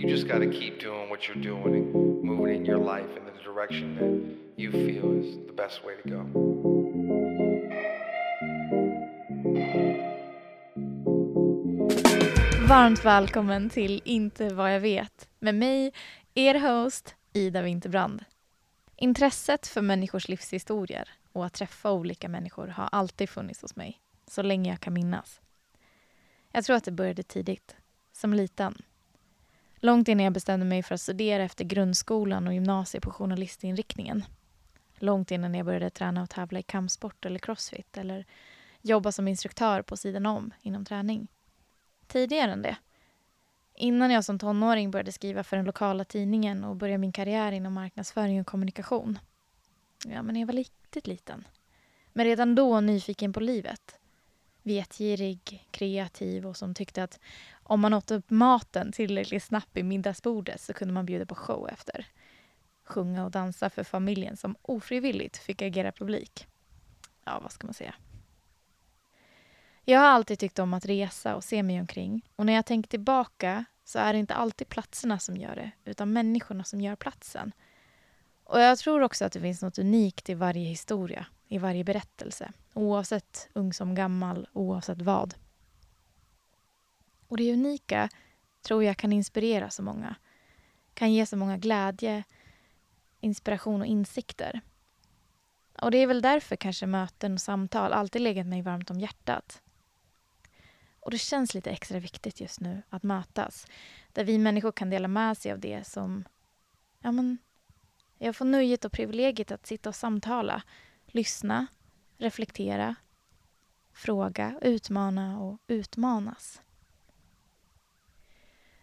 You just got to keep doing what you're doing and moving in your life in the direction that you feel is the best way to go. Varmt välkommen till Inte vad jag vet med mig, er host Ida Winterbrand. Intresset för människors livshistorier och att träffa olika människor har alltid funnits hos mig, så länge jag kan minnas. Jag tror att det började tidigt, som liten. Långt innan jag bestämde mig för att studera efter grundskolan och gymnasiet på journalistinriktningen. Långt innan jag började träna och tävla i kampsport eller crossfit eller jobba som instruktör på sidan om inom träning. Tidigare än det. Innan jag som tonåring började skriva för den lokala tidningen och började min karriär inom marknadsföring och kommunikation. Ja, men jag var riktigt liten. Men redan då nyfiken på livet. Vetgirig, kreativ och som tyckte att om man åt upp maten tillräckligt snabbt i middagsbordet så kunde man bjuda på show efter. Sjunga och dansa för familjen som ofrivilligt fick agera publik. Ja, vad ska man säga? Jag har alltid tyckt om att resa och se mig omkring. Och när jag tänker tillbaka så är det inte alltid platserna som gör det, utan människorna som gör platsen. Och jag tror också att det finns något unikt i varje historia, i varje berättelse. Oavsett ung som gammal, oavsett vad. Och det unika tror jag kan inspirera så många. Kan ge så många glädje, inspiration och insikter. Och det är väl därför kanske möten och samtal alltid legat mig varmt om hjärtat. Och det känns lite extra viktigt just nu att mötas. Där vi människor kan dela med sig av det som... Ja, men, jag får nöjet och privilegiet att sitta och samtala, lyssna, reflektera, fråga, utmana och utmanas.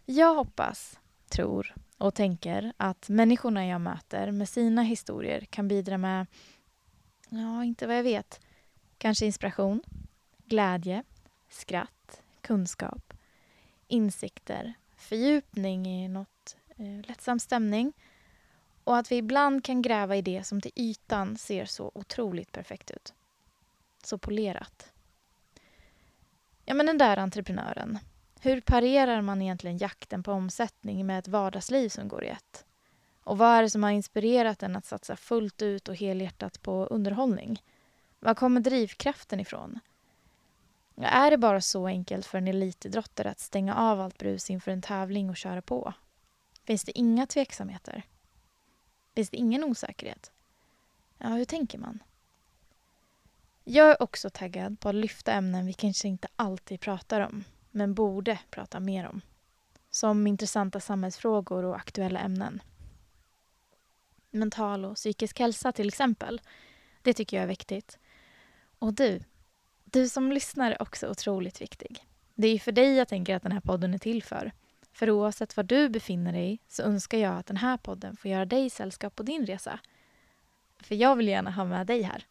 Jag hoppas, tror och tänker att människorna jag möter med sina historier kan bidra med, ja, inte vad jag vet, kanske inspiration, glädje, skratt, kunskap, insikter, fördjupning i något eh, lättsam stämning och att vi ibland kan gräva i det som till ytan ser så otroligt perfekt ut. Så polerat. Ja, men den där entreprenören. Hur parerar man egentligen jakten på omsättning med ett vardagsliv som går i ett? Och vad är det som har inspirerat en att satsa fullt ut och helhjärtat på underhållning? Var kommer drivkraften ifrån? Är det bara så enkelt för en elitidrottare att stänga av allt brus inför en tävling och köra på? Finns det inga tveksamheter? Finns det ingen osäkerhet? Ja, hur tänker man? Jag är också taggad på att lyfta ämnen vi kanske inte alltid pratar om, men borde prata mer om. Som intressanta samhällsfrågor och aktuella ämnen. Mental och psykisk hälsa till exempel. Det tycker jag är viktigt. Och du, du som lyssnar är också otroligt viktig. Det är för dig jag tänker att den här podden är till för. För oavsett var du befinner dig så önskar jag att den här podden får göra dig sällskap på din resa. För jag vill gärna ha med dig här.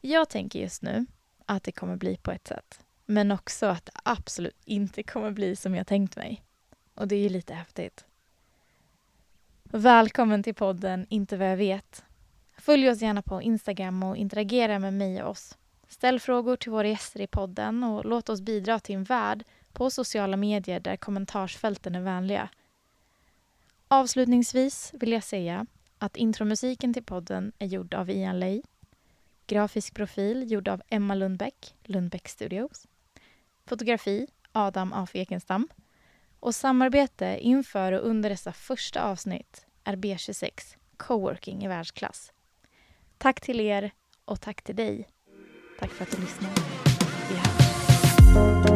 Jag tänker just nu att det kommer bli på ett sätt. Men också att det absolut inte kommer bli som jag tänkt mig. Och det är ju lite häftigt. Välkommen till podden Inte vad jag vet. Följ oss gärna på Instagram och interagera med mig och oss. Ställ frågor till våra gäster i podden och låt oss bidra till en värld på sociala medier där kommentarsfälten är vänliga. Avslutningsvis vill jag säga att intromusiken till podden är gjord av Ian Ley. Grafisk profil gjord av Emma Lundbäck, Lundbäck Studios. Fotografi Adam af Ekenstam. Och samarbete inför och under dessa första avsnitt är B26, coworking i världsklass. Tack till er och tack till dig Tack för att du lyssnade. Vi hörs.